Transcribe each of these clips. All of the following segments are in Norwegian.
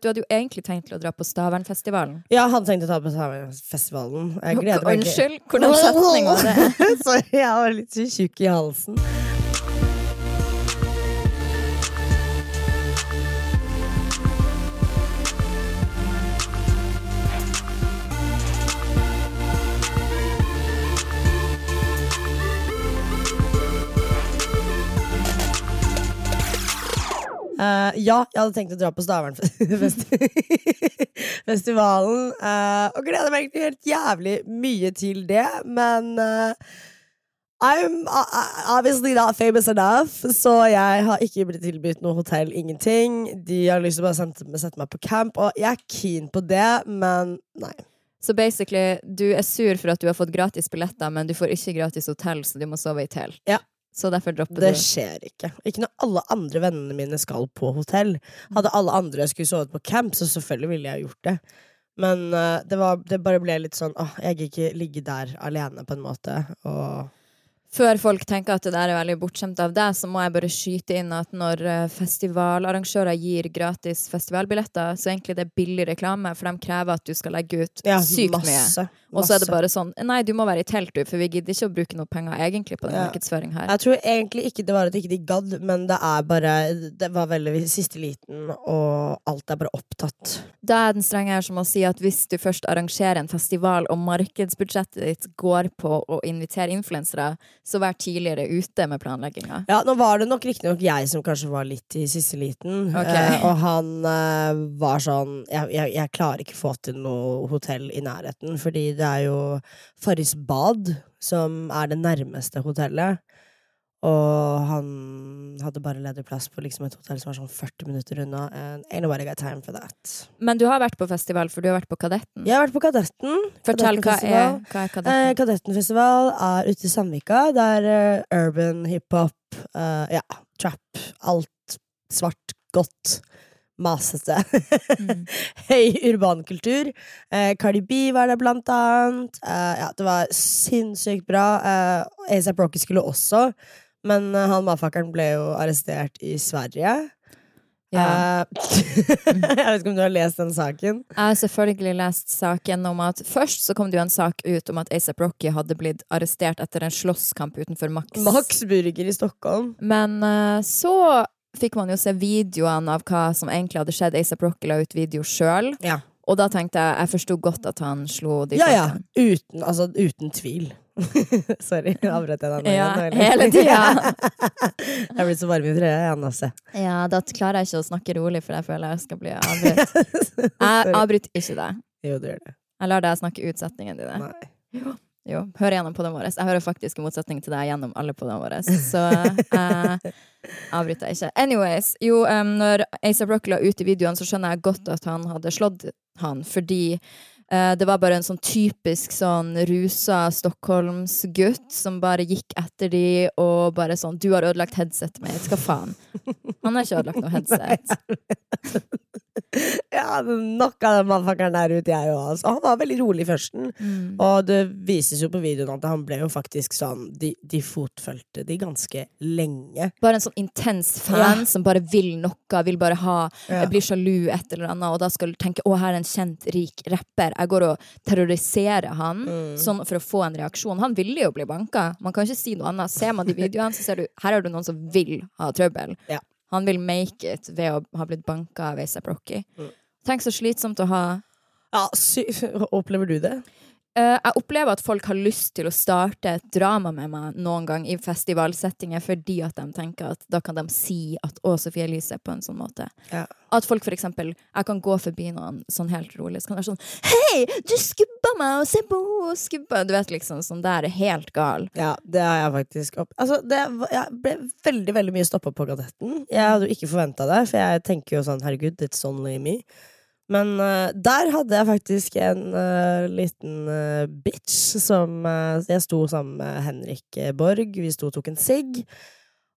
Du hadde jo egentlig tenkt til å dra på Stavernfestivalen. Jeg hadde tenkt å ta på Stavernfestivalen. Jeg gleder meg. Unnskyld, hvordan setning var det? Sorry, jeg var litt tjukk i halsen. Uh, ja, jeg hadde tenkt å dra på Stavernfestivalen. Uh, og gleder meg egentlig helt jævlig mye til det, men uh, I'm obviously not famous enough, så jeg har ikke blitt tilbudt noe hotell, ingenting. De har lyst til å bare sette, sette meg på camp, og jeg er keen på det, men nei. Så basically, du er sur for at du har fått gratis billetter, men du får ikke gratis hotell, så du må sove i telt. Ja. Så derfor dropper Det du. skjer ikke. Ikke når alle andre vennene mine skal på hotell. Hadde alle andre skulle sovet på camp, så selvfølgelig ville jeg gjort det. Men uh, det, var, det bare ble litt sånn åh, jeg gikk ikke ligge der alene, på en måte. Og Før folk tenker at det der er veldig bortskjemt av deg, så må jeg bare skyte inn at når eh, festivalarrangører gir gratis festivalbilletter, så egentlig det er billig reklame, for de krever at du skal legge ut ja, sykt mye. Og så er det bare sånn Nei, du må være i telt, du, for vi gidder ikke å bruke noe penger egentlig på den Ja. markedsføringen her. Jeg tror egentlig ikke det var at ikke de gadd, men det er bare Det var veldig siste liten, og alt er bare opptatt. Da er den strenge her som å si at hvis du først arrangerer en festival, og markedsbudsjettet ditt går på å invitere influensere, så vær tidligere ute med planlegginga. Ja, nå var det nok riktignok jeg som kanskje var litt i siste liten, okay. eh, og han eh, var sånn jeg, jeg, jeg klarer ikke få til noe hotell i nærheten, fordi det er jo Farris Bad som er det nærmeste hotellet. Og han hadde bare ledig plass på liksom et hotell som var sånn 40 minutter unna. And ain't nobody got time for that. Men du har vært på festival, for du har vært på Kadetten. Jeg har vært på Kadetten. Fortell, hva er, hva er Eh, Kadetten? Kadettenfestival er ute i Sandvika. Det er uh, urban, hiphop, uh, ja, trap. Alt svart, godt, masete. Mm. Høy urbankultur. Eh, Cardi B var der, blant annet. Eh, ja, det var sinnssykt bra. Eh, ASAP Rocky skulle også, men eh, han motherfuckeren ble jo arrestert i Sverige. Ja. Eh, jeg vet ikke om du har lest den saken? Jeg har selvfølgelig lest saken om at Først så kom det jo en sak ut om at ASAP Rocky hadde blitt arrestert etter en slåsskamp utenfor Max. Max Burger i Stockholm. Men eh, så fikk man jo se videoene av hva som egentlig hadde skjedd. ASAP Rocky la ut video sjøl. Ja. Og da tenkte jeg jeg forsto godt at han slo de Ja, ja. Uten, altså, uten tvil. Sorry, avbrøt jeg deg nå Ja, igjen? hele tida. jeg er blitt så varm i trøya, jeg, Nasse. Ja, da klarer jeg ikke å snakke rolig, for jeg føler jeg skal bli avbrutt. Jeg avbryter ikke deg. Jo, du gjør det. Jeg lar deg snakke ut setningene dine. Nei. Jo, hør gjennom podene våre. Jeg hører faktisk i motsetning til deg gjennom alle podene våre. Så jeg avbryter ikke. Anyways, jo, um, når Asa Brock la ut i videoen, så skjønner jeg godt at han hadde slått han, fordi uh, det var bare en sånn typisk sånn rusa stockholmsgutt som bare gikk etter de og bare sånn 'Du har ødelagt headsetet mitt. Hva faen?' Han har ikke ødelagt noe headset. Ja, nok av den mannfakkeren der ute, jeg òg. Altså. Han var veldig rolig i førsten. Mm. Og det vises jo på videoen at han ble jo faktisk sånn De, de fotfølte de ganske lenge. Bare en sånn intens fan Ja. som bare vil noe, vil bare ha Ja. Blir sjalu et eller annet, og da skal du tenke 'Å, her er en kjent, rik rapper'. Jeg går og terroriserer han Mm. sånn for å få en reaksjon. Han ville jo bli banka. Man kan ikke si noe annet. Ser man de videoene, så ser du her er det noen som vil ha trøbbel. Ja. Han vil make it ved å ha blitt banka av ASAP Rocky. Mm. Tenk så slitsomt å ha Ja, sy Opplever du det? Eh, jeg opplever at folk har lyst til å starte et drama med meg noen gang i festivalsettinger fordi at de tenker at da kan de si at 'Å, Sofie Elise' på en sånn måte. Ja. At folk for eksempel Jeg kan gå forbi noen sånn helt rolig, så kan det være sånn 'Hei, du skubba meg, og se på henne, skubba'. Du vet liksom sånn der er helt gal. Ja, det har jeg faktisk opp... Altså, det jeg ble veldig veldig mye stoppa på Gadetten. Jeg hadde jo ikke forventa det, for jeg tenker jo sånn herregud, it's only me. Men uh, der hadde jeg faktisk en uh, liten uh, bitch som Jeg sto sammen med Henrik Borg, vi sto og tok en sigg.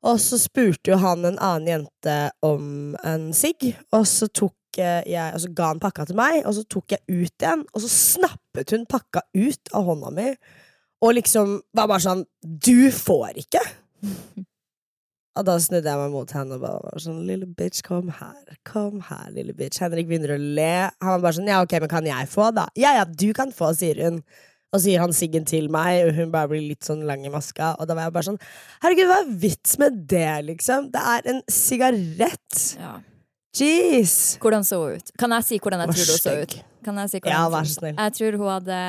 Og så spurte jo han en annen jente om en sigg, og så tok jeg, og så ga han pakka til meg, og så tok jeg ut igjen, og så snappet hun pakka ut av hånda mi. Og liksom var bare sånn Du får ikke! Og da snudde jeg meg mot henne og bare var sånn Lille bitch, kom her. Kom her, lille bitch. Henrik begynner å le. Han var bare sånn Ja, ok, men kan jeg få, da? Ja, ja, du kan få, sier hun. Og så gir han siggen til meg, og hun bare blir litt sånn lang i maska. Og da var jeg bare sånn Herregud, hva er vits med det, liksom? Det er en sigarett. Ja. Jeez. Hvordan så hun ut? Kan jeg si hvordan jeg tror hun så ut? Kan jeg si hvordan Ja, vær så snill. Jeg tror hun hadde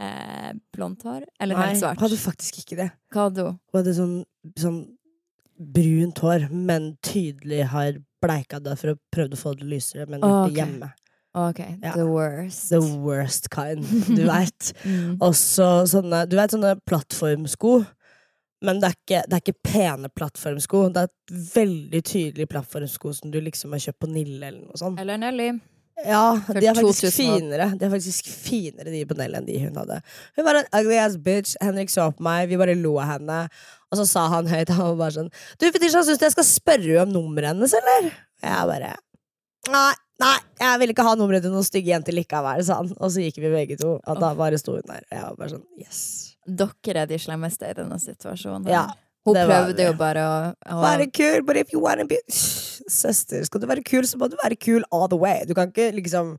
eh, blondt hår. Eller helt svart. Nei, hun hadde faktisk ikke det. Hva hadde hun? Hun hadde sånn, sånn brunt hår, men tydelig har bleika det for å prøve å få det lysere, men ikke okay. hjemme. Ok, Ja. the worst. The worst kind, du veit. Mm. Også sånne, du vet, sånne plattformsko. Men det er, ikke, det er ikke pene plattformsko. Det er et veldig tydelig plattformsko som du liksom har kjøpt på Nille eller noe sånt. Eller Nelly. Ja, de er faktisk 2000 finere De er faktisk finere de på Nelly enn de hun hadde. Hun var en ugly ass bitch. Henrik så på meg, vi bare lo av henne. Og så sa han høyt, han var bare sånn Du, Fetisha, syns du jeg skal spørre om nummeret hennes, eller? Jeg bare Nei, nei, jeg vil ikke ha nummeret til noen stygge jenter likevel, sa han. Og så gikk vi begge to. Og da bare sto hun der. Jeg var bare sånn Yes. Dere er de slemmeste i denne situasjonen. Ja, Hun det prøvde jo bare å, å Være kul, but if you wanna be Søster, skal du være kul, så må du være kul all the way. Du kan ikke liksom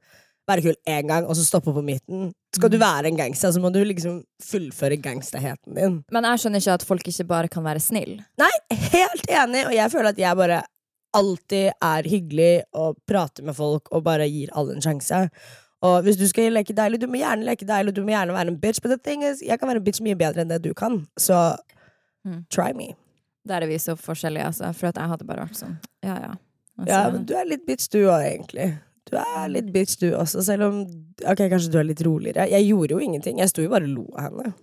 være kul én gang, og så stoppe på midten. Skal du være en gangster, så må du liksom fullføre gangsterheten din. Men jeg skjønner ikke at folk ikke bare kan være snill. Nei, helt enig, og jeg føler at jeg bare alltid er hyggelig og prater med folk og bare gir alle en sjanse. Og hvis du skal leke deilig, du må gjerne leke deilig, du må gjerne være en bitch, but the thing is, jeg kan være en bitch mye bedre enn det du kan, så Mm. try me. Der er vi så forskjellige, altså. For jeg hadde bare vært sånn, ja ja. Altså, Ja, men du er litt bitch du òg, egentlig. Du er litt bitch du også, selv om Ok, kanskje du er litt roligere. Jeg gjorde jo ingenting. Jeg sto jo bare og lo av henne.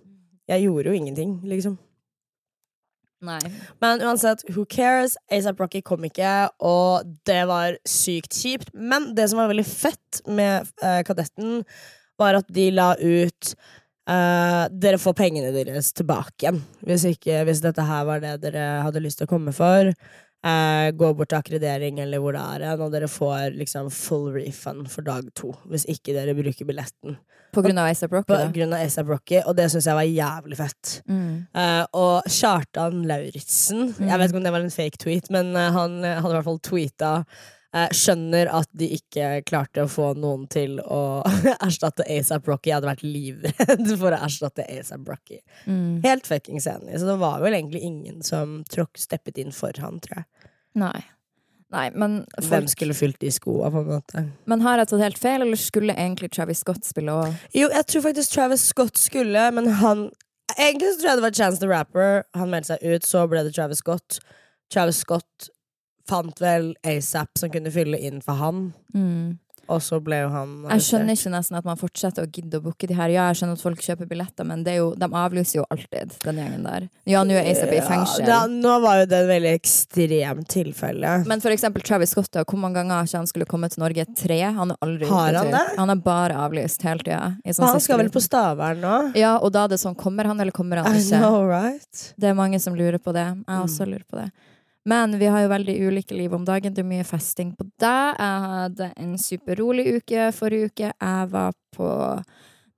Jeg gjorde jo ingenting, liksom. Nei. Men uansett, who cares? ASAP Rocky kom ikke, og det var sykt kjipt. Men det som var veldig fett med uh, Kadetten, var at de la ut uh, Dere får pengene deres tilbake. Hvis, ikke, hvis dette her var det dere hadde lyst til å komme for. Eh, gå bort til akkreditering eller hvor det er, og dere får liksom full refund for dag to. Hvis ikke dere bruker billetten. På grunn av ASAP Rocky, På grunn av ASAP Rocky, og det syns jeg var jævlig fett. Mm. Uh, og Kjartan Lauritzen Mm. Jeg vet ikke om det var en fake tweet, men uh, han hadde i hvert fall tweeta Skjønner at de ikke klarte å få noen til å erstatte ASAP Rocky. Jeg hadde vært livredd for å erstatte ASAP Rocky. Mm. Helt fuckings enig. Så det var vel egentlig ingen som tråkk steppet inn for han, tror jeg. Nei. Nei, men Hvem skulle fylt de skoa, på en måte? Men har jeg tatt helt feil, eller skulle egentlig Travis Scott spille òg? Jo, jeg tror faktisk Travis Scott skulle, men han Egentlig så tror jeg det var Chance the Rapper. Han meldte seg ut, så ble det Travis Scott. Travis Scott fant vel ASAP som kunne fylle inn for han, Mm. og så ble jo han Jeg skjønner ikke nesten at man fortsetter å gidde å booke de her. Ja, jeg skjønner at folk kjøper billetter, men det er jo, de avlyser jo alltid, den gjengen der. Ja, nå er ASAP i fengsel. Ja, da, nå var jo det et veldig ekstremt tilfelle. Men for eksempel Travis Scott, hvor mange ganger har ikke han skulle komme til Norge? Tre? Han har aldri Har han det? Han er bare avlyst hele tida. i sånn han skal vel på Stavern nå? Ja, og da er det sånn, kommer han, eller kommer han I ikke? know, right? Det er mange som lurer på det. Jeg også lurer på det. Men vi har jo veldig ulike liv om dagen. Det er mye festing på deg. Jeg hadde en superrolig uke forrige uke. Jeg var på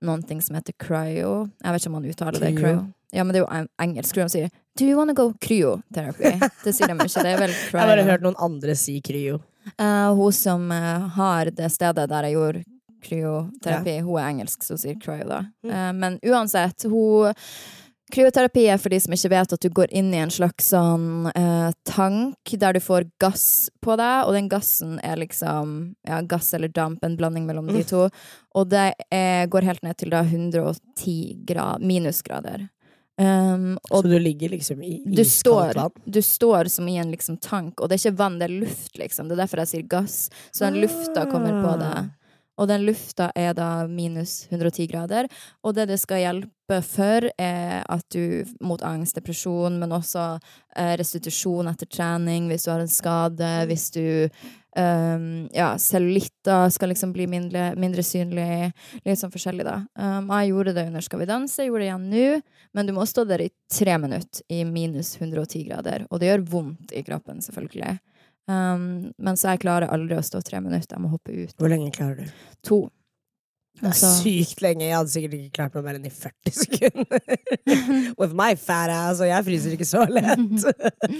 noen ting som heter cryo. Jeg vet ikke om man uttaler det. Cryo? cryo. Ja, men det er jo engelsk. Tror de sier 'Do you wanna go cryotherapy?' Det sier de ikke. Det er vel Jeg har bare hørt noen andre si cryo. Uh, hun som uh, har det stedet der jeg gjorde kryoterapi, hun er engelsk, så hun sier cryo, da. Eh, men uansett, hun Kryoterapi er for de som ikke vet at du går inn i en slags sånn eh, tank der du får gass på deg, og den gassen er liksom ja, gass eller damp, en blanding mellom de to. Og det er, går helt ned til da 110 grad, minusgrader. Um, og Så du ligger liksom i du står, iskaldt vann? du står som i en liksom tank, og det er ikke vann, det er luft, liksom. Det er derfor jeg sier gass. Så den lufta kommer på deg. Og den lufta er da minus 110 grader. Og det det skal hjelpe for, er at du mot angst, depresjon, men også eh, restitusjon etter trening hvis du har en skade, hvis du um, Ja, cellulitter skal liksom bli mindre, mindre synlig. Litt sånn forskjellig, da. Um, jeg gjorde det under Skal vi danse, jeg gjorde det igjen nå. Men du må stå der i tre minutter i minus 110 grader. Og det gjør vondt i kroppen, selvfølgelig. Um, men så jeg klarer aldri å stå tre minutter. Jeg må hoppe ut. Hvor lenge klarer du? To. Det er Altså- sykt lenge. Jeg hadde sikkert ikke klart meg mer enn i 40 sekunder. With my fat ass, og jeg fryser ikke så lett.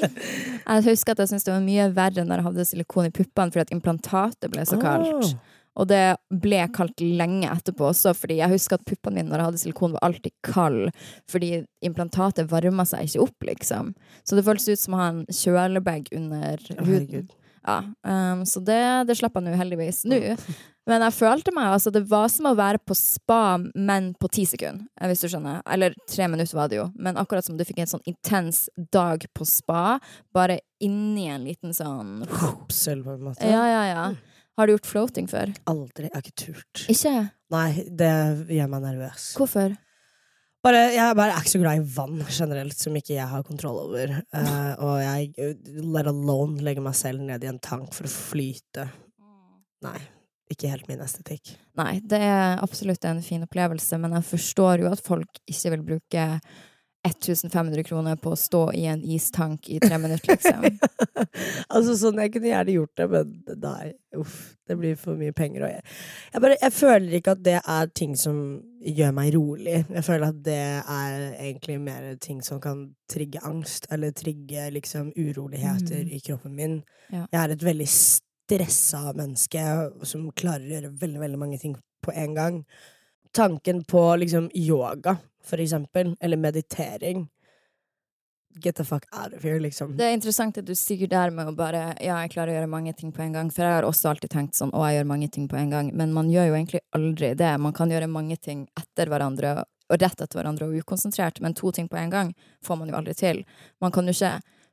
Jeg husker at jeg syntes det var mye verre når jeg hadde silikon i puppene fordi at implantatet ble så kaldt. Åh. Og det ble kaldt lenge etterpå også, fordi jeg husker at puppene mine når jeg hadde silikon, var alltid kald. Fordi implantatet varma seg ikke opp, liksom. Så det føltes ut som å ha en kjølebag under huden. Ja, um, så det, det slapp jeg nå heldigvis nå. Men jeg følte meg altså Det var som å være på spa, men på ti sekunder, hvis du skjønner. Eller tre minutter var det jo. Men akkurat som du fikk en sånn intens dag på spa, bare inni en liten sånn Selv, på en måte. Ja, ja, ja. Har du gjort floating før? Aldri. Jeg har ikke turt. Ikke? Nei, det gjør meg nervøs. Hvorfor? Bare, jeg bare er ikke så glad i vann generelt, som ikke jeg har kontroll over. Uh, og jeg, let alone, legger meg selv ned i en tank for å flyte. Nei. Ikke helt min estetikk. Nei, det er absolutt en fin opplevelse, men jeg forstår jo at folk ikke vil bruke 1500 kroner på å stå i en istank i tre minutter, liksom. altså sånn, Jeg kunne gjerne gjort det, men nei. Uff, det blir for mye penger. å gjøre. jeg, bare, jeg føler ikke at det er ting som gjør meg rolig. Jeg føler at det er egentlig mer ting som kan trigge angst, eller trigge liksom uroligheter Mm. i kroppen min. Ja. Jeg er et veldig stressa menneske som klarer å gjøre veldig, veldig mange ting på en gang. Tanken på liksom yoga, for eksempel, eller meditering Get the fuck out of here, liksom. Det er interessant at du sier der med å bare Ja, jeg klarer å gjøre mange ting på en gang. For jeg har også alltid tenkt sånn Å, jeg gjør mange ting på en gang. Men man gjør jo egentlig aldri det. Man kan gjøre mange ting etter hverandre og rett etter hverandre og ukonsentrert, men to ting på en gang får man jo aldri til. Man kan jo ikke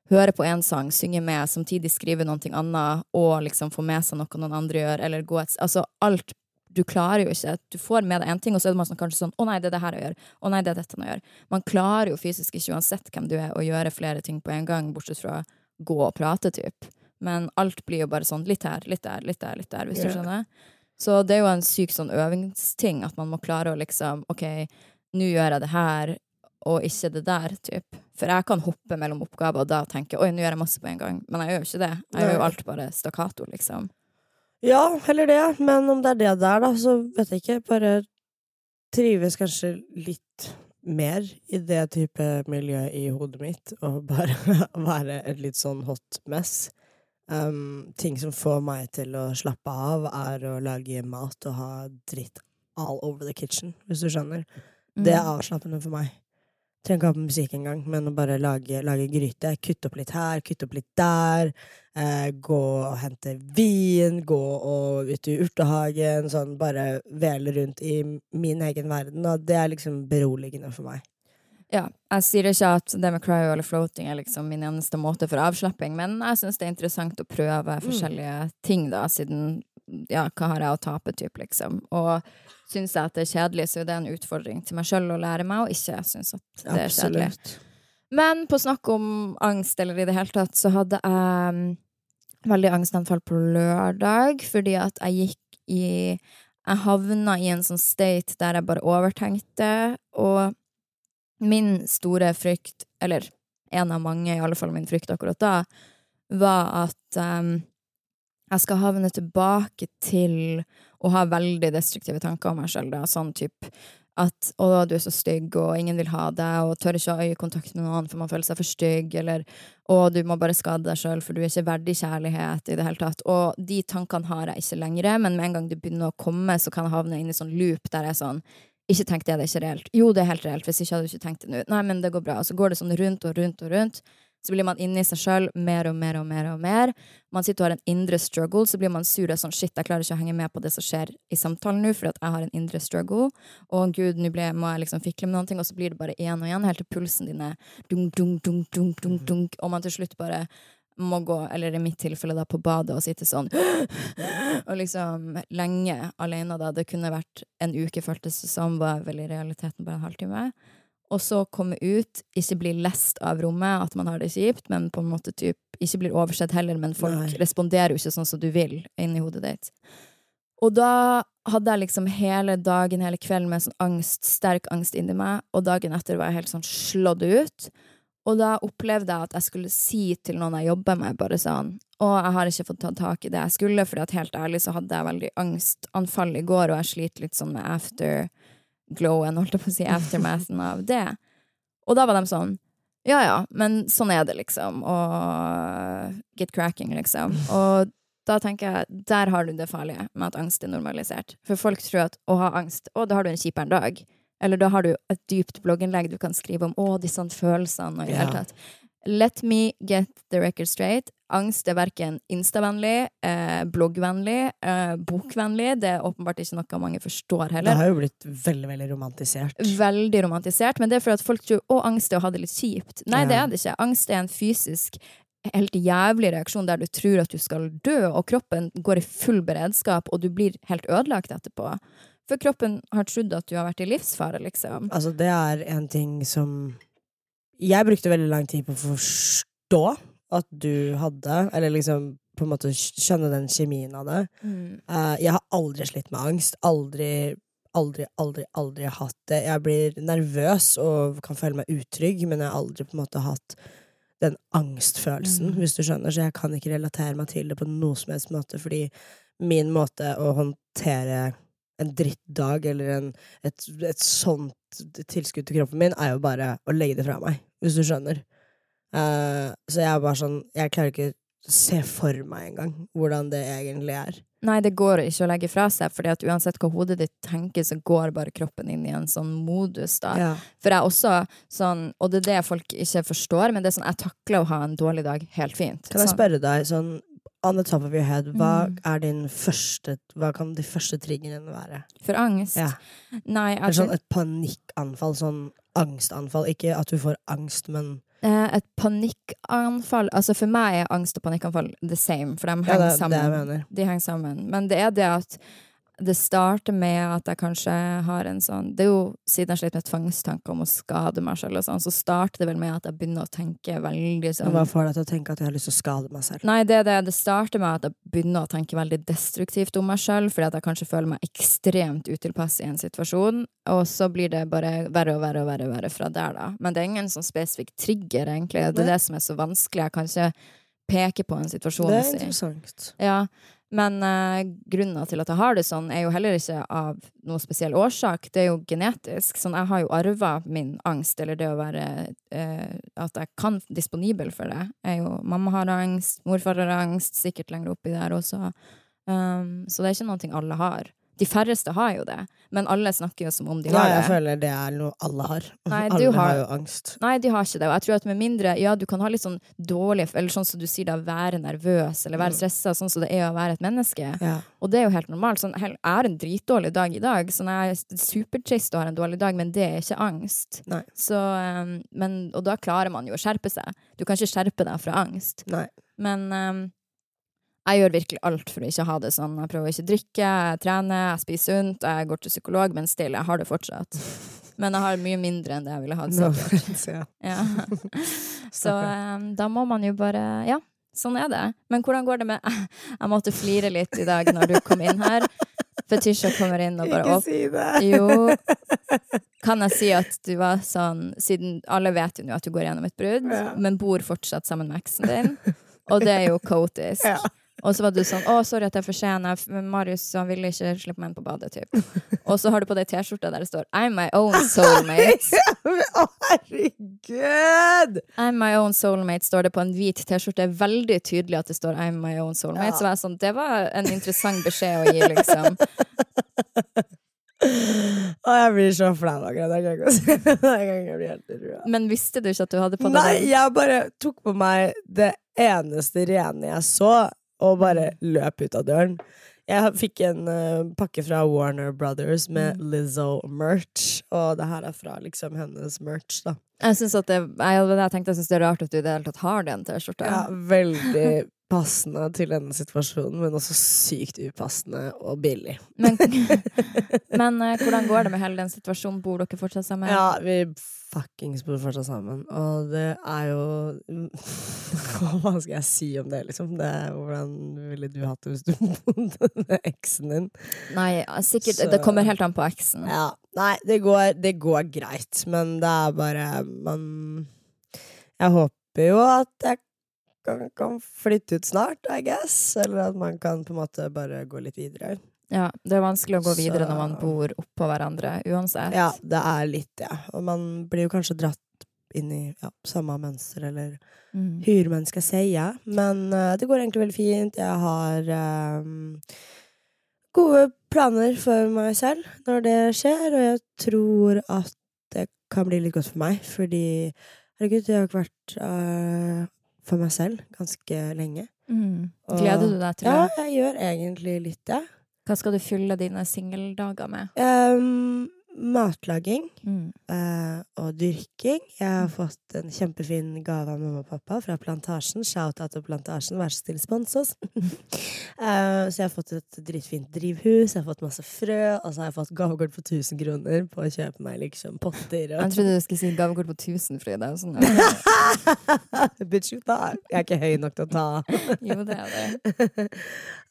høre på én sang, synge med, samtidig skrive noe annet og liksom få med seg noe noen andre gjør, eller gå et Altså alt du klarer jo ikke. Du får med deg én ting, og så er man sånn, kanskje sånn 'Å nei, det er det her å gjøre'. 'Å nei, det er dette å gjøre'. Man klarer jo fysisk ikke, uansett hvem du er, å gjøre flere ting på en gang, bortsett fra gå og prate, typ. Men alt blir jo bare sånn litt her, litt der, litt der, litt der, hvis yeah. du skjønner. Så det er jo en syk sånn øvingsting, at man må klare å liksom OK, nå gjør jeg det her, og ikke det der, typ. For jeg kan hoppe mellom oppgaver og da tenke 'oi, nå gjør jeg masse på en gang', men jeg gjør jo ikke det. Jeg gjør jo alt bare stakkato, liksom. Ja, heller det. Men om det er det der, da, så vet jeg ikke. Bare trives kanskje litt mer i det type miljø i hodet mitt, og bare være et litt sånn hot mess. Um, ting som får meg til å slappe av, er å lage mat og ha dritt all over the kitchen, hvis du skjønner. Det er Mm. avslappende for meg. Trenger ikke ha på musikk engang, men å bare lage, lage gryte. Kutte opp litt her, kutte opp litt der. Eh, gå og hente vin, gå og ut i urtehagen. Sånn bare vele rundt i min egen verden. Og det er liksom beroligende for meg. Ja, jeg sier ikke at det med cryo eller floating er liksom min eneste måte for avslapping, men jeg syns det er interessant å prøve forskjellige ting, da, siden ja, hva har jeg å tape, typ, liksom. Og syns jeg at det er kjedelig, så er det en utfordring til meg sjøl å lære meg, og ikke synes at det er kjedelig. Absolutt. Men på snakk om angst, eller i det hele tatt, så hadde jeg mm, veldig angstanfall på lørdag, fordi at jeg gikk i Jeg havna i en sånn state der jeg bare overtenkte, og min store frykt, eller en av mange, i alle fall min frykt akkurat da, var at um, jeg skal havne tilbake til å ha veldig destruktive tanker om meg sjøl, sånn type at 'å, du er så stygg, og ingen vil ha deg', og tør ikke ha øyekontakt med noen for man føler seg for stygg, eller 'å, du må bare skade deg sjøl, for du er ikke verdig kjærlighet', i det hele tatt. Og de tankene har jeg ikke lenger, men med en gang de begynner å komme, så kan jeg havne inn i sånn loop der jeg er sånn ikke tenk det, det er ikke reelt. Jo, det er helt reelt, hvis ikke hadde du ikke tenkt det nå. Nei, men det går bra. Og så går det sånn rundt og rundt og rundt. Så blir man inni seg sjøl mer og mer og mer og mer. Man sitter og har en indre struggle, så blir man sur og sånn shit, jeg klarer ikke å henge med på det som skjer i samtalen nå, fordi at jeg har en indre struggle. Og gud, nå må jeg liksom fikle med noen ting, og så blir det bare igjen og igjen, helt til pulsen din er dunk, dunk, dunk, dunk, dunk, dunk, og man til slutt bare må gå, eller i mitt tilfelle da, på badet og sitte sånn og liksom lenge alene da. Det kunne vært en uke, føltes det som, var vel i realiteten bare en halvtime. Og så komme ut, ikke bli lest av rommet, at man har det kjipt, men på en måte typ, ikke blir oversett heller, men folk Nei. responderer jo ikke sånn som du vil inni hodet ditt. Og da hadde jeg liksom hele dagen, hele kvelden med sånn angst, sterk angst inni meg, og dagen etter var jeg helt sånn slått ut. Og da opplevde jeg at jeg skulle si til noen jeg jobber med, bare sånn Og jeg har ikke fått tatt tak i det jeg skulle, fordi at helt ærlig så hadde jeg veldig angstanfall i går, og jeg sliter litt sånn med afterglowen, holdt jeg på å si, aftermathen av det. Og da var de sånn Ja ja, men sånn er det, liksom. Og get cracking, liksom. Og da tenker jeg, der har du det farlige med at angst er normalisert. For folk tror at å ha angst, å, da har du en kjipere dag. Eller da har du et dypt blogginnlegg du kan skrive om å, disse følelsene og i det hele tatt. Let me get the record straight. Angst er verken instavennlig, eh, bloggvennlig, eh, bokvennlig. Det er åpenbart ikke noe mange forstår heller. Det har jo blitt veldig, veldig romantisert. Veldig romantisert, men det er for at folk tror å, angst er å ha det litt kjipt. Nei, det er det ikke. Angst er en fysisk helt jævlig reaksjon der du tror at du skal dø, og kroppen går i full beredskap, og du blir helt ødelagt etterpå. For kroppen har trodd at du har vært i livsfare, liksom. Altså, det er en ting som Jeg brukte veldig lang tid på å forstå at du hadde, eller liksom på en måte skjønne den kjemien av det. Eh, jeg har aldri slitt med angst. Aldri, aldri, aldri, aldri hatt det. Jeg blir nervøs og kan føle meg utrygg, men jeg har aldri på en måte hatt den angstfølelsen, Mm. hvis du skjønner. Så jeg kan ikke relatere meg til det på noe som helst måte, fordi min måte å håndtere en drittdag eller en, et, et sånt tilskudd til kroppen min, er jo bare å legge det fra meg, hvis du skjønner. Uh, så jeg er bare sånn Jeg klarer ikke se for meg engang hvordan det egentlig er. Nei, det går ikke å legge fra seg, fordi at uansett hva hodet ditt tenker, så går bare kroppen inn i en sånn modus, da. Ja. For jeg også sånn, og det er det folk ikke forstår, men det er sånn, jeg takler å ha en dårlig dag helt fint. Kan jeg Sånn- spørre deg, sånn on the top of your head, hva Mm. din første Hva kan de første triggerne være? For angst? Ja. Nei, Er sånn et panikkanfall, sånn angstanfall? Ikke at du får angst, men eh, et panikkanfall Altså for meg er angst og panikkanfall the same, for de henger ja, det sammen. mener. De henger sammen. Men det er det at det starter med at jeg kanskje har en sånn Det er jo siden jeg slet med tvangstanker om å skade meg selv, og sånn, så starter det vel med at jeg begynner å tenke veldig sånn Hva får deg til å tenke at jeg har lyst til å skade meg selv? Nei, det det. Det starter med at jeg begynner å tenke veldig destruktivt om meg sjøl, fordi at jeg kanskje føler meg ekstremt utilpass i en situasjon, og så blir det bare verre og verre og verre, og verre fra der, da. Men det er ingen sånn spesifikk trigger, egentlig. Det er det som er så vanskelig. Jeg kan ikke peke på en situasjon Det er interessant. ja, men uh, grunnen til at jeg har det sånn, er jo heller ikke av noe spesiell årsak. Det er jo genetisk. Sånn, jeg har jo arva min angst, eller det å være uh, At jeg kan disponibel for det. Jeg jo, mamma har angst, morfar har angst, sikkert lenger oppi der også. Um, så det er ikke noe alle har. De færreste har jo det, men alle snakker jo som om de har Ja, har jeg føler det er noe alle har. Nei, alle har har- jo angst. Nei, de har ikke det. Og jeg tror at med mindre Ja, du kan ha litt sånn dårlig Eller sånn som du sier da, være nervøs eller være Mm. stressa, sånn som det er å være et menneske. Ja. Og det er jo helt normalt. Sånn, jeg har en dritdårlig dag i dag, sånn jeg er supertrist og har en dårlig dag, men det er ikke angst. Så, um, men, og da klarer man jo å skjerpe seg. Du kan ikke skjerpe deg fra angst. Nei. Men um, jeg gjør virkelig alt for å ikke ha det sånn. Jeg prøver å ikke drikke, jeg trener, jeg spiser sunt, jeg går til psykolog, men still, jeg har det fortsatt. Men jeg har mye mindre enn det jeg ville hatt. No, ja. Ja. Så um, da må man jo bare Ja, sånn er det. Men hvordan går det med Jeg måtte flire litt i dag når du kom inn her. Fetisha kommer inn og bare opp. Ikke si det! Jo. Kan jeg si at du var sånn Siden alle vet jo nå at du går gjennom et brudd, Ja. men bor fortsatt sammen med eksen din, og det er jo kaotisk. Ja. Og så var du sånn 'Å, sorry at jeg er for sen. Jeg- Marius han ville ikke slippe meg inn på badet', typ. Og så har du på deg T-skjorta der det står 'I'm my own soulmate'. Å, herregud! I'm my own soulmate står det på en hvit T-skjorte. Veldig tydelig at det står I'm my own soulmate. Ja. Så var jeg sånn, det var en interessant beskjed å gi, liksom. Å, jeg blir så flau akkurat. Jeg kan det. Ikke bli helt rød. Men visste du ikke at du hadde på deg Nei, jeg bare tok på meg det eneste rene jeg så, og bare løp ut av døren. Jeg fikk en uh, pakke fra Warner Brothers med Mm. Lizzo-merch, og det her er fra liksom hennes merch, da. Jeg syns det, det er rart at du i det hele tatt har den T-skjorta. Ja, veldig passende til denne situasjonen, men også sykt upassende og billig. Men, men uh, hvordan går det med hele den situasjonen? Bor dere fortsatt sammen? Ja, vi fuckings bor fortsatt sammen, og det er jo Hva skal jeg si om det, liksom? Det er, hvordan ville du hatt det hvis du bodde med eksen din? Nei, sikkert, Så- det kommer helt an på eksen. Ja, Nei, det går, det går greit, men det er bare Man jeg håper jo at jeg kan, kan flytte ut snart, I guess. Eller at man kan på en måte bare gå litt videre. Ja, det er vanskelig å gå videre Så- når man bor oppå hverandre, uansett. Ja, det er litt det. Ja. Og man blir jo kanskje dratt inn i ja, samme mønster, eller Mm. man skal si. Men uh, det går egentlig veldig fint. Jeg har ehm, gode planer for meg selv når det skjer, og jeg tror at det kan bli litt godt for meg, fordi herregud, jeg har ikke vært uh, for meg selv ganske lenge. Mm. Gleder du deg til Ja, jeg gjør egentlig litt det. Hva skal du fylle dine singeldager med? Ehm, matlaging. Mm. uh, og dyrking. Jeg har fått en kjempefin gave av mamma og pappa fra Plantasjen. Shout-out til Plantasjen, vær så snill, spons oss. uh, så jeg har fått et dritfint drivhus, jeg har fått masse frø, og så har jeg fått gavekort på 1000 kroner på å kjøpe meg liksom potter Jeg trodde du skulle si gavekort på 1000, Frida. Sånn, Bitch, you thought. Jeg er ikke høy nok til å ta. jo, det er det.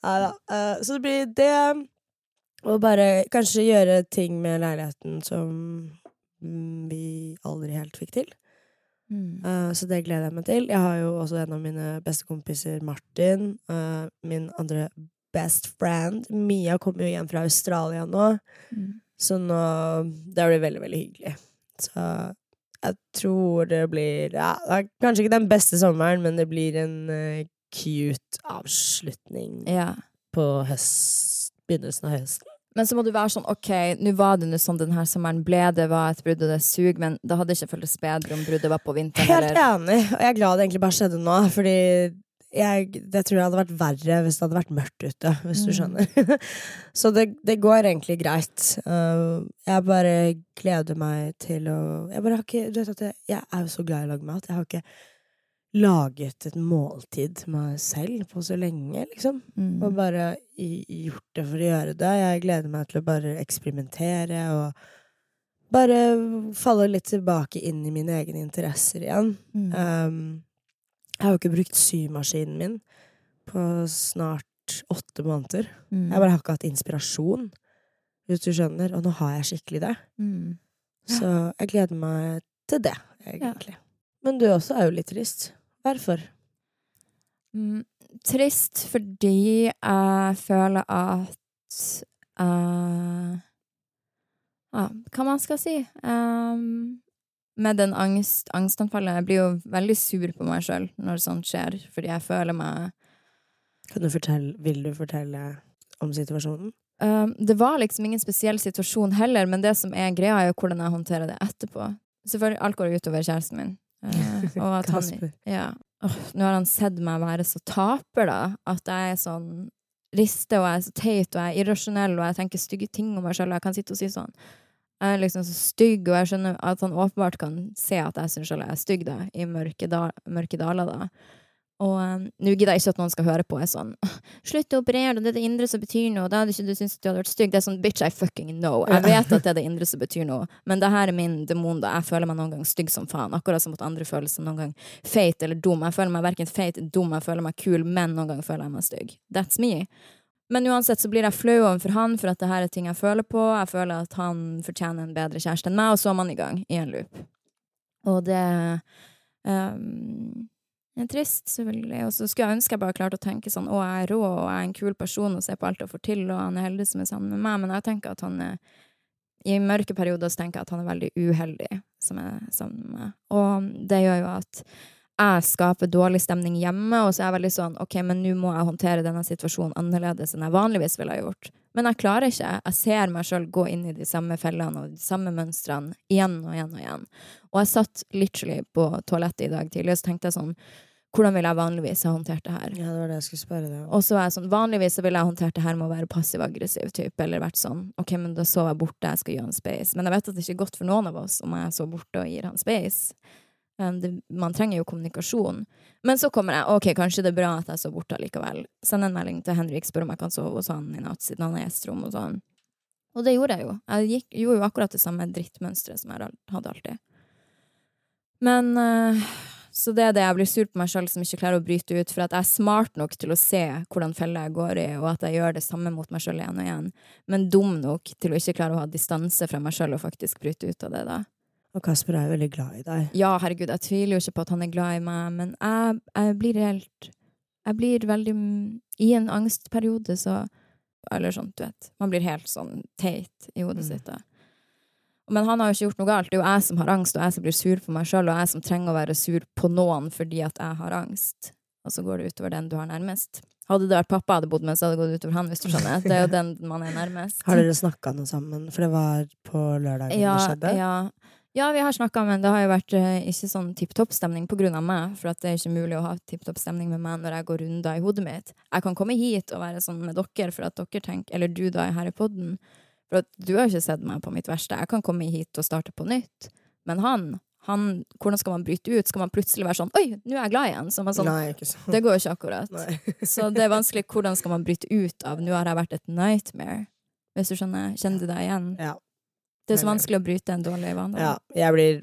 Eh, så det blir det. Og bare kanskje gjøre ting med leiligheten som vi aldri helt fikk til. Mm. Uh, så det gleder jeg meg til. Jeg har jo også en av mine beste kompiser, Martin. Uh, min andre best friend. Mia kommer jo hjem fra Australia nå, Mm. så nå Det blir veldig, veldig hyggelig. Så jeg tror det blir ja, det er Kanskje ikke den beste sommeren, men det blir en uh, cute avslutning Ja. på høst, begynnelsen av høsten. Men så må du være sånn, ok, nå var det nå sånn denne sommeren ble, det var et brudd og det sug, men det hadde ikke føltes bedre om bruddet var på vinteren, Helt enig, og jeg er glad det egentlig bare skjedde nå, fordi jeg, det tror jeg hadde vært verre hvis det hadde vært mørkt ute, hvis du Mm. skjønner. Så det, det går egentlig greit. Uh, jeg bare gleder meg til å Jeg bare har ikke Du vet at jeg, jeg er jo så glad i å lage mat. Jeg har ikke laget et måltid til meg selv på så lenge, liksom. mm. Og bare gjort det for å gjøre det. Jeg gleder meg til å bare eksperimentere og bare falle litt tilbake inn i mine egne interesser igjen. Mm. Um, jeg har jo ikke brukt symaskinen min på snart åtte måneder. Mm. Jeg bare har ikke hatt inspirasjon, hvis du skjønner. Og nå har jeg skikkelig det. Mm. Så jeg gleder meg til det, egentlig. Men du også er jo litt trist. Hvorfor? Mm, trist fordi jeg føler at uh, Ja, hva man skal si? Um, med den angst, angstanfallet Jeg blir jo veldig sur på meg sjøl når sånt skjer, fordi jeg føler meg Kan du fortelle, vil du fortelle om situasjonen? Um, det var liksom ingen spesiell situasjon heller, men det som er greia, er jo hvordan jeg håndterer det etterpå. Selvfølgelig, alt går utover kjæresten min. Uh, og at han, ja. oh, nå har han sett meg være så taper, da. At jeg er sånn riste, og jeg er så teit, og jeg er irrasjonell, og jeg tenker stygge ting om meg sjøl, og jeg kan sitte og si sånn jeg er liksom så stygg, og jeg skjønner at han åpenbart kan se at jeg syns jeg er stygg, da, i mørke, da, mørke daler, da. Og um, nå gidder jeg ikke at noen skal høre på er sånn Slutt å operere, det er det indre som betyr noe. Da hadde ikke du syntes at du hadde vært stygg. Det er sånn bitch, I fucking know. Jeg vet at det er det indre som betyr noe, men det her er min demon, da. Jeg føler meg noen gang stygg som faen. Akkurat som at andre føler seg noen gang feit eller dum. Jeg føler meg verken feit eller dum, jeg føler meg kul, men noen gang føler jeg meg stygg. That's me. Men uansett så blir jeg flau overfor han for at det her er ting jeg føler på. Jeg føler at han fortjener en bedre kjæreste enn meg, og så er man i gang i en loop. Og det um, trist, selvfølgelig. Og så skulle jeg ønske jeg bare klarte å tenke sånn å, jeg er rå, og jeg er en kul person og ser på alt jeg får til, og han er heldig som er sammen med meg, men jeg tenker at han er i mørke perioder så tenker jeg at han er veldig uheldig som er sammen med meg. Og det gjør jo at jeg skaper dårlig stemning hjemme, og så er jeg veldig sånn OK, men nå må jeg håndtere denne situasjonen annerledes enn jeg vanligvis ville ha gjort. Men jeg klarer ikke. Jeg ser meg sjøl gå inn i de samme fellene og de samme mønstrene igjen og igjen og igjen. Og jeg satt literally på toalettet i dag tidlig, og så tenkte jeg sånn hvordan ville jeg vanligvis ha håndtert det her? Ja, det var det jeg skulle spørre deg. Og så er jeg sånn, vanligvis så ville jeg håndtert det her med å være passiv-aggressiv, type, eller vært sånn, ok, men da sover jeg borte, jeg skal gi han space. Men jeg vet at det ikke er godt for noen av oss om jeg sover borte og gir han space. Um, det, man trenger jo kommunikasjon. Men så kommer jeg, ok, kanskje det er bra at jeg sover borte likevel. Send en melding til Henrik, spør om jeg kan sove hos han i natt, siden han er gjesterom og sånn. Og det gjorde jeg jo. Jeg gikk, gjorde jo akkurat det samme drittmønsteret som jeg hadde alltid. Men uh, så det er det jeg blir sur på meg sjøl som ikke klarer å bryte ut, for at jeg er smart nok til å se hvordan felle jeg går i, og at jeg gjør det samme mot meg sjøl igjen og igjen, men dum nok til å ikke klare å ha distanse fra meg sjøl og faktisk bryte ut av det, da. Og Kasper er jo veldig glad i deg. Ja, herregud, jeg tviler jo ikke på at han er glad i meg, men jeg, jeg blir helt Jeg blir veldig I en angstperiode, så Eller sånn, du vet. Man blir helt sånn teit i hodet Mm. sitt. da. Men han har jo ikke gjort noe galt. Det er jo jeg som har angst, og jeg som blir sur på meg sjøl, og jeg som trenger å være sur på noen fordi at jeg har angst. Og så går det utover den du har nærmest. Hadde det vært pappa jeg hadde bodd med, så hadde det gått utover han, hvis du skjønner. Det er jo den man er nærmest. Har dere snakka noe sammen? For det var på lørdagen ja, det skjedde. Ja. Ja, vi har snakka, men det har jo vært eh, ikke sånn tipp topp stemning på grunn av meg. For det er ikke mulig å ha tipp topp stemning med meg når jeg går runder i hodet mitt. Jeg kan komme hit og være sånn med dere for at dere tenker Eller du, da, her i podden. For at du har jo ikke sett meg på mitt verste. Jeg kan komme hit og starte på nytt. Men han, han Hvordan skal man bryte ut? Skal man plutselig være sånn Oi, nå er jeg glad igjen! Så sånn, Nei, ikke sånn. det går jo ikke akkurat. Så det er vanskelig. Hvordan skal man bryte ut av 'nå har jeg vært et nightmare'? Hvis du skjønner? Kjenner du deg igjen? Ja. Det er så vanskelig å bryte en dårlig vane. ja. Jeg blir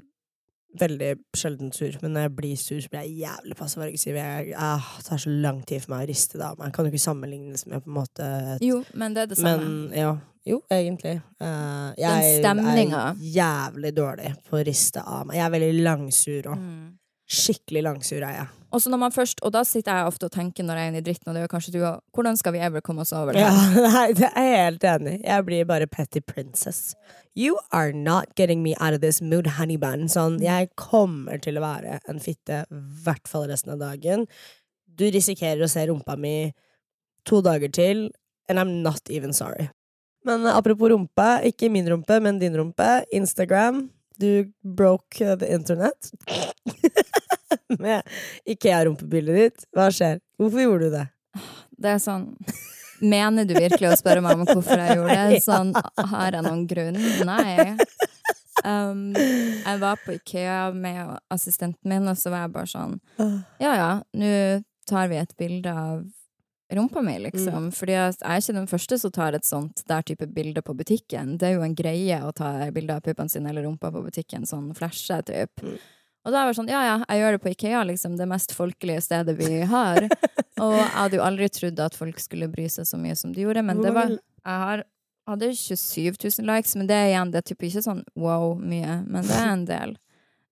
veldig sjelden sur, men når jeg blir sur, så blir jeg jævlig passiv-aggressiv. Jeg ah, Det tar så lang tid for meg å riste det av meg. Kan jo ikke sammenlignes med på en måte et Jo, men det er det samme. Men ja. Jo, egentlig. Den jeg stemninga. er jævlig dårlig på å riste av meg. Jeg er veldig langsur òg. Mm. Skikkelig langsur er jeg. Og så når man først, og da sitter jeg ofte og tenker når jeg er inne i dritten, og det gjør kanskje du òg, hvordan skal vi ever komme oss over det? Ja, nei, det er jeg helt enig i. Jeg blir bare petty princess. You are not getting me out of this mood, honey bun. Sånn, jeg kommer til å være en fitte, i hvert fall resten av dagen. Du risikerer å se rumpa mi to dager til, and I'm not even sorry. Men apropos rumpe, ikke min rumpe, men din rumpe. Instagram. Du broke eh, the internet. Med Ikea-rumpebildet ditt. Hva skjer? Hvorfor gjorde du det? Det er sånn Mener du virkelig å spørre meg om hvorfor jeg gjorde det? Sånn, har jeg noen grunn? Nei. Um, jeg var på Ikea med assistenten min, og så var jeg bare sånn Ja ja, nå tar vi et bilde av rumpa mi, liksom. Fordi jeg er ikke den første som tar et sånt der type bilde på butikken. Det er jo en greie å ta bilde av puppene sine eller rumpa på butikken, sånn flashe, typ. Mm. Og da var det sånn, ja ja, jeg gjør det på Ikea, liksom, det mest folkelige stedet vi har. Og jeg hadde jo aldri trodd at folk skulle bry seg så mye som de gjorde, men det var Jeg har, hadde 27 000 likes, men det er igjen, det er typ ikke sånn wow mye, men det er en del.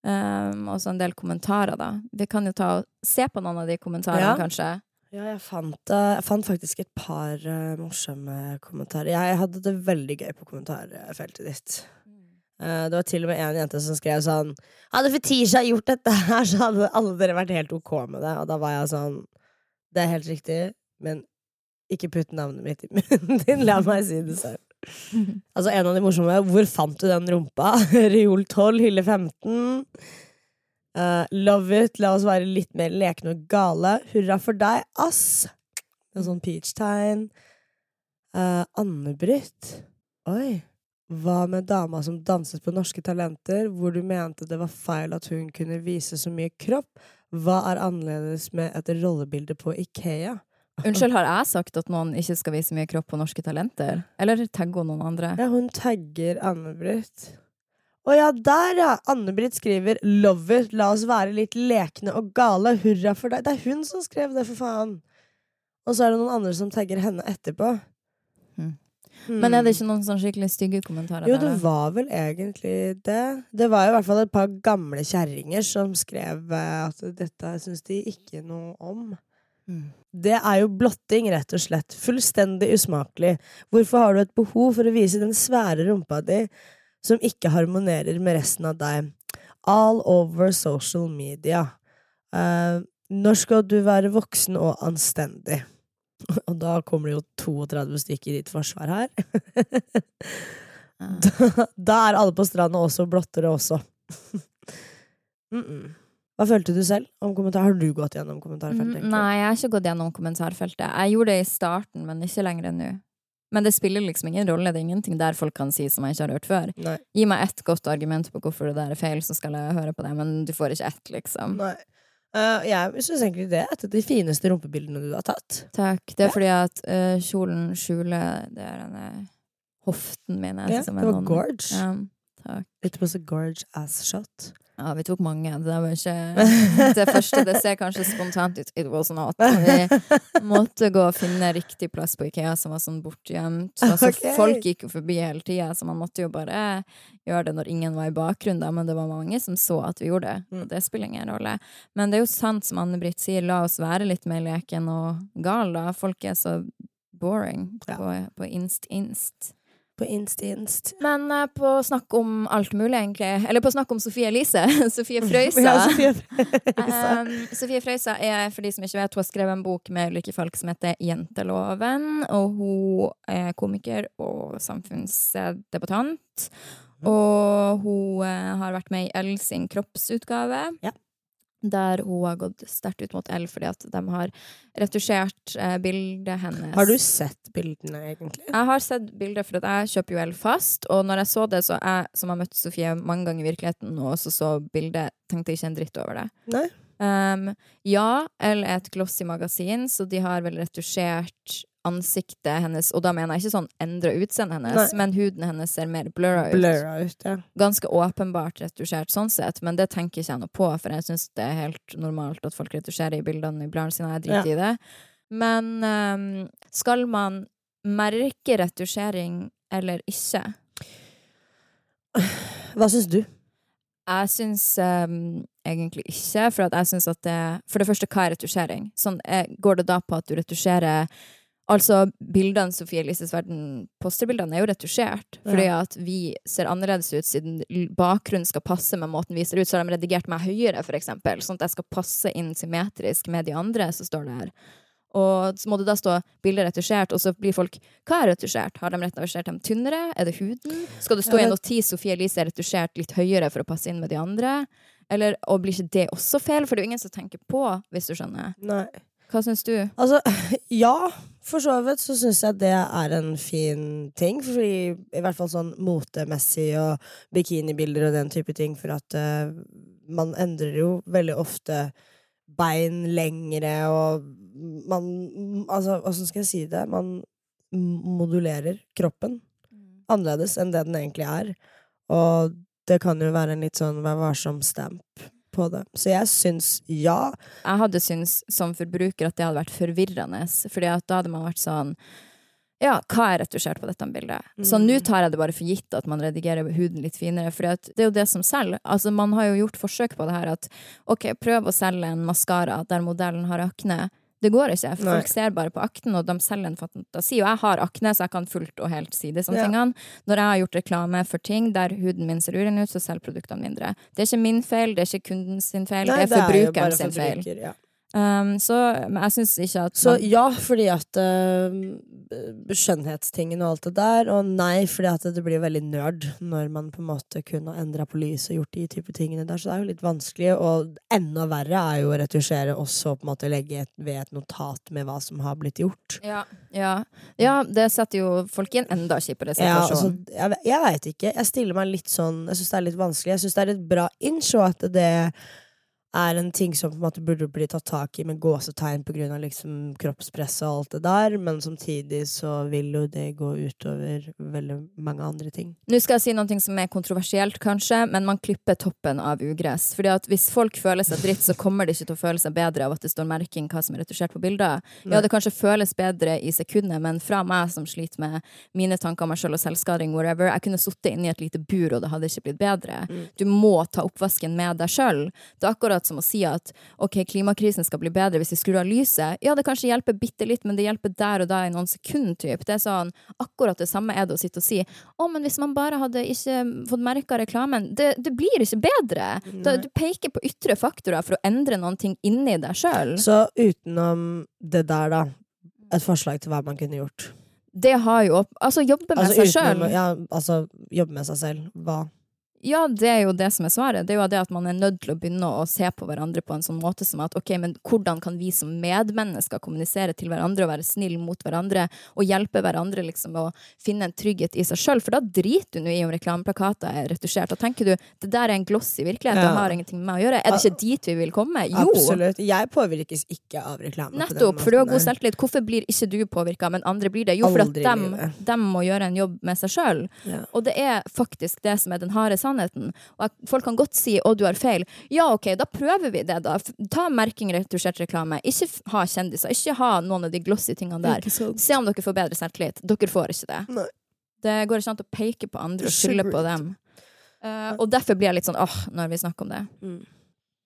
Um, og så en del kommentarer, da. Vi kan jo ta og se på noen av de kommentarene, Ja. kanskje. Ja, jeg fant, eh, jeg fant faktisk et par uh, morsomme kommentarer. Jeg hadde det veldig gøy på kommentarfeltet ditt. Uh, det var til og med en jente som skrev sånn Hadde Fetisha gjort dette her, så hadde alle dere vært helt ok med det. Og da var jeg sånn Det er helt riktig, men ikke putt navnet mitt i munnen din. La meg si det selv. Altså, en av de morsomme Hvor fant du den rumpa? Reol 12, hylle 15. Eh, love it. La oss være litt mer lekne og gale. Hurra for deg, ass! En sånn peach-tegn. Uh, Anne-Britt. Oi. Hva med dama som danset på Norske Talenter, hvor du mente det var feil at hun kunne vise så mye kropp? Hva er annerledes med et rollebilde på Ikea? Unnskyld, har jeg sagt at noen ikke skal vise mye kropp på Norske Talenter? Eller tagger hun noen andre? Ja, hun tagger Anne-Britt. Å ja, der, ja! Anne-Britt skriver 'Love it, la oss være litt lekne og gale'. Hurra for deg. Det er hun som skrev det, for faen! Og så er det noen andre som tagger henne etterpå. Mm. Hmm. Men er det ikke noen sånn skikkelig stygge kommentarer Jo, det der, var vel egentlig det. Det var i hvert fall et par gamle kjerringer som skrev eh, at dette syns de ikke noe om. Mm. Det er jo blotting, rett og slett. Fullstendig usmakelig. Hvorfor har du et behov for å vise den svære rumpa di som ikke harmonerer med resten av deg? All over social media. Uh, når skal du være voksen og anstendig? Og da kommer det jo 32 stykker i ditt forsvar her. Da, da er alle på stranda også blottere også. mm -mm. Hva følte du selv om kommentar? Har du gått gjennom kommentarfeltet? Mm, egentlig? Nei, jeg har ikke gått gjennom kommentarfeltet. Jeg gjorde det i starten, men ikke lenger enn nå. Men det spiller liksom ingen rolle. Det er ingenting der folk kan si som jeg ikke har hørt før. Nei. Gi meg ett godt argument på hvorfor det der er feil, så skal jeg høre på det, men du får ikke ett, liksom. Nei. Eh, jeg syns egentlig det er et av de fineste rumpebildene du har tatt. Takk. Det er fordi at uh, kjolen skjuler det er denne hoften min. Ja, det var gorge. Ja, takk. It was a gorge ass shot. Ja, vi tok mange. Det var ikke det første. Det ser kanskje spontant ut. It was not. Vi måtte gå og finne riktig plass på Ikea som var sånn bortgjemt. Altså, okay. Folk gikk jo forbi hele tida, så man måtte jo bare gjøre det når ingen var i bakgrunnen. Da. Men det var mange som så at vi gjorde det, Mm. og det spiller ingen rolle. Men det er jo sant som Anne-Britt sier, la oss være litt mer leken og gal, da. Folk er så boring på, på Inst-Inst. På instinst. Inst. Men uh, på snakk om alt mulig, egentlig. Eller på snakk om Sofie Elise. Sofie Frøysa. Ja, Sofie Frøysa. Um, Sofie Frøysa er, for de som ikke vet, hun har skrevet en bok med ulike folk som heter Jenteloven. Og hun er komiker og samfunnsdebattant. Og hun uh, har vært med i Elle sin kroppsutgave. Ja. Der hun har gått sterkt ut mot L fordi at de har retusjert eh, bildet hennes. Har du sett bildene, egentlig? Jeg har sett bilder, for jeg kjøper jo L fast, og når jeg så det, så jeg som har møtt Sofie mange ganger i virkeligheten, og også så bildet, tenkte jeg ikke en dritt over det. Nei. Um, ja, L er et glossy magasin, så de har vel retusjert ansiktet hennes, og da mener jeg ikke sånn endra utseendet hennes, Nei. men huden hennes ser mer blurra ut. Blurra ut, ja. Ganske åpenbart retusjert sånn sett, men det tenker ikke jeg noe på, for jeg syns det er helt normalt at folk retusjerer i bildene i bladene sine, jeg driter i det. Men um, skal man merke retusjering eller ikke? Hva syns du? Jeg syns um, egentlig ikke, for jeg syns at det For det første, hva er retusjering? Sånn, eh, går det da på at du retusjerer Altså, bildene Sofie Elises verden, posterbildene, er jo retusjert. Fordi at vi ser annerledes ut siden bakgrunnen skal passe med måten vi ser ut. Så har de redigert meg høyere, for eksempel, sånn at jeg skal passe inn symmetrisk med de andre som står der. Og så må det da stå bildet retusjert, og så blir folk Hva er retusjert? Har de retusjert dem tynnere? Er det huden? Skal det stå i en notis Sofie Elise er retusjert litt høyere for å passe inn med de andre? Eller, og blir ikke det også feil? For det er jo ingen som tenker på, hvis du skjønner. Nei. Hva syns du? Altså, ja, for så vidt så syns jeg det er en fin ting. Fordi i hvert fall sånn motemessig og bikinibilder og den type ting. For at uh, man endrer jo veldig ofte bein lengre, og man Altså, åssen skal jeg si det? Man modulerer kroppen annerledes enn det den egentlig er. Og det kan jo være en litt sånn vær varsom-stamp på det. Så jeg syns ja. Jeg hadde syntes som forbruker at det hadde vært forvirrende, Fordi da hadde man vært sånn ja, hva er retusjert på dette bildet? Så Mm. nå tar jeg det bare for gitt at man redigerer huden litt finere, for det er jo det som selger. Altså, man har jo gjort forsøk på det her at ok, prøv å selge en maskara der modellen har akne. Det går ikke. for Nei. Folk ser bare på akten, og de selger en fantasi. Og jeg har akne, så jeg kan fullt og helt si disse Ja. tingene. Når jeg har gjort reklame for ting der huden min ser uren ut, så selger produktene mindre. Det er ikke min feil, det er ikke kunden sin feil, Nei, det er forbrukeren sin feil. Ja. Um, så men jeg syns ikke at Så ja, fordi at uh, Skjønnhetstingen og alt det der. Og nei, fordi at det blir veldig nerd når man på en måte kun har endra på lyset og gjort de type tingene der. Så det er jo litt vanskelig. Og enda verre er jo å retusjere og så på en måte legge et, ved et notat med hva som har blitt gjort. ja, ja, ja, det setter jo folk i en enda kjipere Ja, altså, jeg, jeg veit ikke. Jeg stiller meg litt sånn Jeg syns det er litt vanskelig. Jeg syns det er et bra innsjå at det er en ting som på en måte burde bli tatt tak i med gåsetegn av liksom kroppspress og alt det der, men samtidig så vil jo det gå utover veldig mange andre ting. Nå skal jeg si noe som er kontroversielt, kanskje, men man klipper toppen av ugress. Fordi at Hvis folk føler seg dritt, så kommer de ikke til å føle seg bedre av at det står merking hva som er retusjert på bilder. Ja, det kanskje føles bedre i sekundet, men fra meg som sliter med mine tanker om meg selv og selvskading, whatever, jeg kunne sittet i et lite bur, og det hadde ikke blitt bedre. Du må ta oppvasken med deg sjøl. Det er akkurat som å si at ok, klimakrisen skal bli bedre hvis vi skrur av lyset. Ja, det kanskje hjelper bitte litt, men det hjelper der og da i noen sekunder, typ. Det er sånn, akkurat det samme er det å sitte og si å, men hvis man bare hadde ikke fått merka reklamen det, det blir ikke bedre. Da, du peker på ytre faktorer for å endre noen ting inni deg sjøl. Så utenom det der, da, et forslag til hva man kunne gjort. Det har jo. Altså, jobbe med Altså, seg sjøl. ja, altså jobbe med seg selv. Hva? Ja, det er jo det som er svaret. Det er jo det at man er nødt til å begynne å se på hverandre på en sånn måte som at ok, men hvordan kan vi som medmennesker kommunisere til hverandre og være snill mot hverandre og hjelpe hverandre liksom å finne en trygghet i seg sjøl? For da driter du nå i om reklameplakater er retusjert. Da tenker du det der er en gloss i virkelighet, det har ingenting med meg å gjøre. Er det ikke dit vi vil komme? Jo! Absolutt. Jeg påvirkes ikke av reklame. Nettopp, for du har god selvtillit. Hvorfor blir ikke du påvirka, men andre blir det? Jo, for at dem, dem må gjøre en jobb med seg sjøl. Ja. Og det er faktisk det som er den harde sannheten. Og folk kan godt si 'å, du har feil'. Ja, ok, da prøver vi det, da. Ta merking retusjert reklame. Ikke ha kjendiser. Ikke ha noen av de glossy tingene der. Se om dere får bedre selvtillit. Dere får ikke det. Nei. Det går ikke an å peke på andre og skylde på dem. Uh, og derfor blir jeg litt sånn åh, når vi snakker om det. Mm.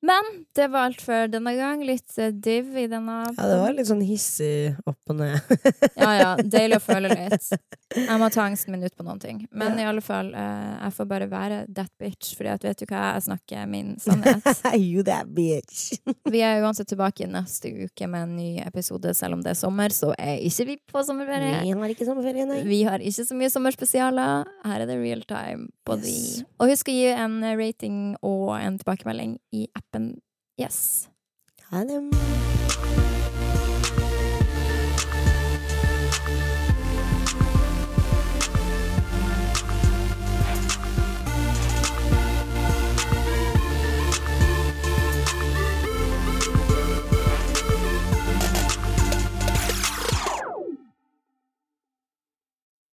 Men det var alt for denne gang. Litt eh, div i denne Ja, det var litt sånn hissig opp og ned. Ja, ja. Deilig å føle litt. Jeg må ta angsten min ut på noen ting. Men i alle fall, eh, jeg får bare være that bitch, Fordi at vet du hva, jeg snakker min sannhet. you that bitch. Vi er uansett tilbake neste uke med en ny episode, selv om det er sommer, så er ikke vi på sommerferie. Vi har ikke sommerferie, nei. Vi har ikke så mye sommerspesialer. Her er det real time på Yes. de. Og husk å gi en rating og en tilbakemelding i appen Yes. Ha det.